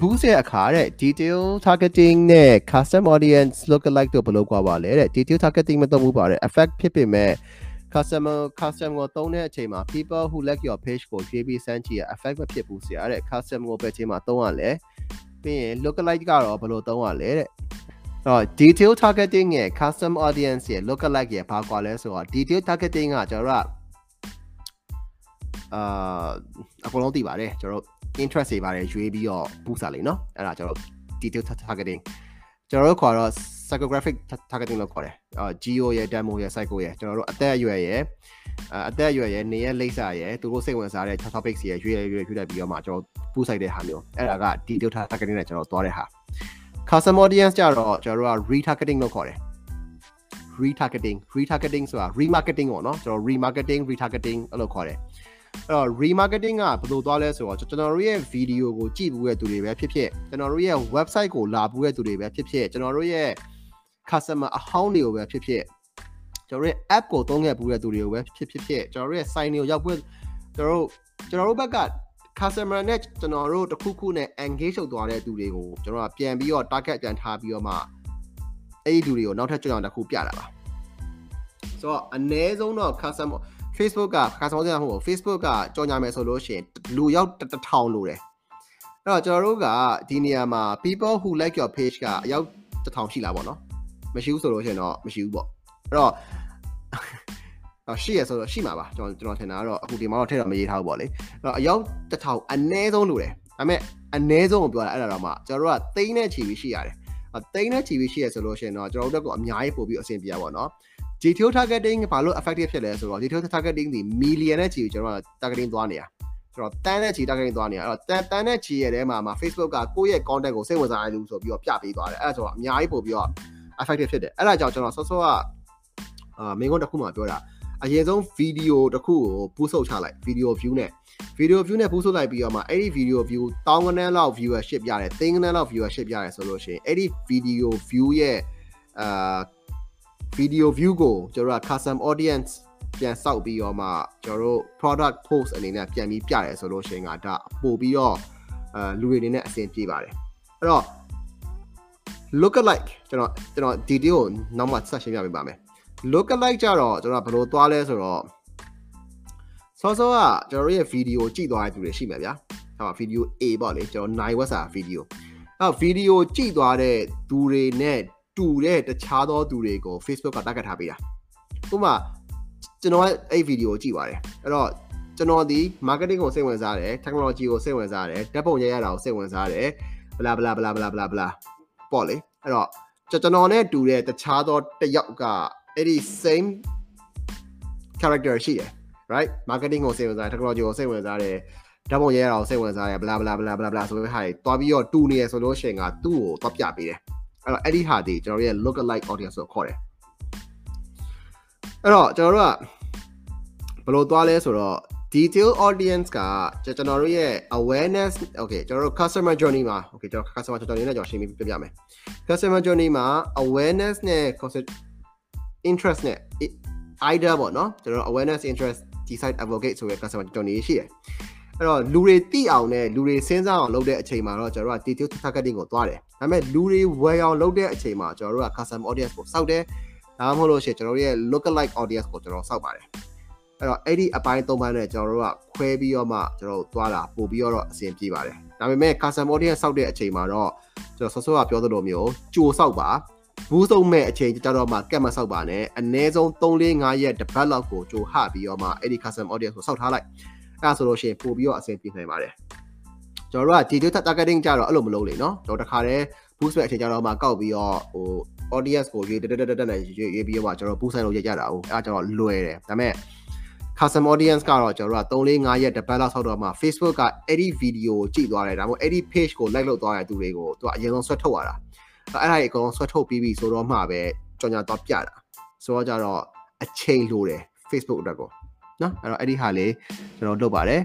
boost ရဲ့အခါတဲ့ detail targeting နဲ့ custom audience lookalike တို့ဘယ်လိုကွာပါလဲတဲ့ detail targeting မသုံးဘူးပါတဲ့ effect ဖြစ်ပေမဲ့ customer custom ကိုသုံးတဲ့အချိန်မှာ people who like your page ကိုရွေးပြီးစမ်းကြည့်ရ effect မဖြစ်ဘူးဆရာတဲ့ custom ကိုပဲချိန်မှာသုံးရလဲပြီးရင် lookalike ကတော့ဘယ်လိုသုံးရလဲတဲ့တော့ detail targeting ရဲ့ custom audience ရဲ့ lookalike ရဲ့ဘာကွာလဲဆိုတော့ detail targeting ကကျွန်တော်တို့ အာအကုန်လုံးသိပါတယ်ကျွန်တော်တို့ interest တွေပါတယ်ရွေးပြီးတော့ boost လာလေနော်အဲ့ဒါကျွန်တော် detail targeting ကျွန်တော်တို့ခေါ်တော့ psychographic targeting လို့ခေါ်တယ်အာ geo ရဲ့ demo ရဲ့ psycho ရဲ့ကျွန်တော်တို့အသက်အရွယ်ရဲ့အသက်အရွယ်ရဲ့နေရဲ့လိပ်စာရဲ့သူတို့စိတ်ဝင်စားတဲ့ topics ရဲ့ရွေးရွေးရွေးလိုက်ပြီးတော့မှကျွန်တော် boost လိုက်တဲ့ဟာမျိုးအဲ့ဒါက detail targeting နဲ့ကျွန်တော်သွားတဲ့ဟာ custom audience ကြတော့ကျွန်တော်တို့က retargeting လို့ခေါ်တယ် retargeting retargeting ဆိုတာ remarketing ပေါ့နော်ကျွန်တော် remarketing retargeting အဲ့လိုခေါ်တယ် အဲ့တော့ remarketing ကဘယ်လိုသွားလဲဆိုတော့ကျွန်တော်တို့ရဲ့ video ကိုကြည့်ဘူးတဲ့သူတွေပဲဖြစ်ဖြစ်ကျွန်တော်တို့ရဲ့ website ကိုလာဘူးတဲ့သူတွေပဲဖြစ်ဖြစ်ကျွန်တော်တို့ရဲ့ customer အဟောင်းတွေကိုပဲဖြစ်ဖြစ်ကျွန်တော်တို့ရဲ့ app ကိုသုံးခဲ့ဘူးတဲ့သူတွေကိုပဲဖြစ်ဖြစ်ဖြစ်ကျွန်တော်တို့ရဲ့ site တွေကိုရောက်ဘူးကျွန်တော်တို့ကျွန်တော်တို့ဘက်က customer နဲ့ကျွန်တော်တို့တခုခုနဲ့ engage လုပ်သွားတဲ့သူတွေကိုကျွန်တော်ကပြန်ပြီးတော့ target ပြန်ထားပြီးတော့မှအဲ့ဒီလူတွေကိုနောက်ထပ်ကြောင်အောင်တစ်ခုပြတာပါဆိုတော့အ ਨੇ ဆုံးတော့ customer Facebook က customer ကမဟုတ်ဘူး Facebook ကကြော်ညာမယ်ဆိုလို့ရှိရင်လူရောက်တထောင်လို့တယ်အဲ့တော့ကျွန်တော်တို့ကဒီနေရာမှာ people who like your page ကအရောက်တထောင်ရှိလားပေါ့နော်မရှိဘူးဆိုလို့ရှိရင်တော့မရှိဘူးပေါ့အဲ့တော့တော့ရှိရဆိုတော့ရှိမှာပါကျွန်တော်ကျွန်တော်ထင်တာကတော့အခုဒီမှာတော့ထည့်တော့မရေးထားဘူးပေါ့လေအဲ့တော့အယောက်တစ်ထောင်အနည်းဆုံးလိုတယ်ဒါပေမဲ့အနည်းဆုံးကိုပြောတာအဲ့ဒါတော့မှကျွန်တော်တို့ကသိန်းနဲ့ချီပြီးရှိရတယ်အသိန်းနဲ့ချီပြီးရှိရဆိုလို့ရှိရင်တော့ကျွန်တော်တို့ကအများကြီးပို့ပြီးအဆင်ပြေပါပေါ့နော် GTO targeting ဘာလို့ effective ဖြစ်လဲဆိုတော့ GTO targeting ဒီ million နဲ့ချီကျွန်တော်တို့ targeting သွားနေတာကျွန်တော်တန်းနဲ့ချီ targeting သွားနေတာအဲ့တော့တန်းတန်းနဲ့ချီရဲ့ထဲမှာမှာ Facebook ကကိုယ့်ရဲ့ content ကိုစိတ်ဝင်စားရလို့ဆိုပြီးတော့ပြပေးသွားတယ်အဲ့ဒါဆိုတော့အများကြီးပို့ပြီးတော့ effective ဖြစ်တယ်အဲ့ဒါကြောင့်ကျွန်တော်ဆော့ဆော့ကအာမင်းကုန်းတစ်ခုမှပြောတာအရင်ဆုံး video တစ်ခုကိုပူးဆုပ်ချလိုက် video view နဲ့ video view နဲ့ပူးဆုပ်လိုက်ပြီးတော့မှအဲ့ဒီ video view တောင်းကနန်းလောက် viewership ရတယ်သိန်းကနန်းလောက် viewership ရတယ်ဆိုလို့ရှိရင်အဲ့ဒီ video view ရဲ့အာ video view ကိုကျွန်တော်တို့က custom audience ပြန်စောက်ပြီးတော့မှကျွန်တော်တို့ product post အနေနဲ့ပြန်ပြီးပြရဲဆိုလို့ရှိရင်ကဒါပို့ပြီးတော့အဲလူတွေအနေနဲ့အဆင်ပြေပါတယ်အဲ့တော့ look alike ကျွန်တော်ကျွန်တော် detail ကိုနောက်မှဆက်ရှင်းပြပေးပါမယ် look alike ကြတော့ကျွန်တော်ဘယ်လိုသွားလဲဆိုတော့စောစောကကျွန်တော်ရဲ့ video ကြည့်သွားတဲ့သူတွေရှိမှာဗျာဟော video A ပေါ့လေကျွန်တော်နိုင်ဝက်စာ video အဲ့ video ကြည့်သွားတဲ့သူတွေနဲ့ တူတဲ့တခြားသောသူတွေကို Facebook က target ထားပေးတာဥပမာကျွန်တော်အဲ့ video ကိုကြည့်ပါတယ်အဲ့တော့ကျွန်တော်ဒီ marketing ကိုစိတ်ဝင်စားတယ် technology ကိုစိတ်ဝင်စားတယ်ဓာတ်ပုံရိုက်ရတာကိုစိတ်ဝင်စားတယ် bla bla bla bla bla bla ပေါ့လေအဲ့တော့ကျွန်တော်နဲ့တူတဲ့တခြားသောတယောက်ကအဲ့ဒီ same character ရှိတယ် right marketing ကိုစိတ်ဝင်စားတယ် technology ကိုစိတ်ဝင်စားတယ်ဓာတ်ပုံရိုက်ရတာကိုစိတ်ဝင်စားတယ် bla bla bla bla bla ဆိုတဲ့ဟာတွေတွားပြီးတော့တူနေရဆိုလို့ရှိရင်ကသူ့ကိုတွားပြပေးတယ် အဲ့တော့အဲ့ဒီဟာဒီကျွန်တော်ရဲ့ look alike audience ကိုခေါ်တယ်အဲ့တော့ကျွန်တော်တို့ကဘယ်လိုသွားလဲဆိုတော့ detail audience ကကျွန်တော်တို့ရဲ့ awareness okay ကျွန်တော်တို့ customer journey မှာ okay ကျွန်တော် customer journey နဲ့ကျွန်တော်ရှင်းပြပြမယ် customer journey မှာ awareness နဲ့ interest နဲ့ either ပေါ့နော်ကျွန်တော် awareness interest decide advocate ဆိုတဲ့ customer journey ရှိတယ် အဲ့တော့လူတွေသိအောင်နဲ့လူတွေစဉ်းစားအောင်လုပ်တဲ့အချိန်မှာတော့ကျွန်တော်တို့က detail targeting ကိုသွားတယ်ဒါပေမဲ့လူတွေဝယ်အောင်လုပ်တဲ့အချိန်မှာကျွန်တော်တို့က custom audience ကိုစောက်တယ်ဒါမှမဟုတ်လို့ရှိရင်ကျွန်တော်တို့ရဲ့ lookalike audience ကိုကျွန်တော်စောက်ပါတယ်အဲ့တော့အဲ့ဒီအပိုင်း၃ပိုင်းနဲ့ကျွန်တော်တို့ကခွဲပြီးတော့မှကျွန်တော်တို့သွားတာပို့ပြီးတော့အဆင်ပြေပါတယ်ဒါပေမဲ့ custom audience စောက်တဲ့အချိန်မှာတော့ကျွန်တော်ဆော့ဆော့ကပြောသလိုမျိုးကြိုစောက်ပါဘူးဆုံးမဲ့အချိန်ကြတော့မှကက်မဆောက်ပါနဲ့အနည်းဆုံး3 4 5ရက်တစ်ပတ်လောက်ကိုကြိုဟပြီးတော့မှအဲ့ဒီ custom audience ကိုစောက်ထားလိုက် အဲ့ဒါဆိုလို့ရှိရင်ပို့ပြီးတော့အဆင်ပြေနိုင်ပါတယ်ကျွန်တော်တို့က digital targeting ကြတော့အဲ့လိုမလုပ်လေနော်ကျွန်တော်တခါတည်း boost မဲ့အချိန်ကြတော့မှကောက်ပြီးတော့ဟို audience ကိုရွေးတက်တက်တက်တက်နဲ့ရွေးရွေးပြီးတော့မှကျွန်တော် boost ဆိုင်လို့ရကြတာဟုတ်အဲ့ဒါကျတော့လွယ်တယ်ဒါပေမဲ့ custom audience ကတော့ကျွန်တော်တို့က3 4 5ရက်တစ်ပတ်လောက်ဆောက်တော့မှ Facebook ကအဲ့ဒီ video ကိုကြည့်သွားတယ်ဒါမှမဟုတ်အဲ့ဒီ page ကို like လုပ်သွားတဲ့သူတွေကိုသူကအရင်ဆုံးဆွဲထုတ်ရတာအဲ့ဒါကြီးအကုန်လုံးဆွဲထုတ်ပြီးပြီဆိုတော့မှပဲကြော်ညာတော့ပြတာဆိုတော့ကြတော့အချိန်လိုတယ် Facebook အတွက်ကို နော်အဲ့တော့အဲ့ဒီဟာလေးကျွန်တော်လုပ်ပါတယ်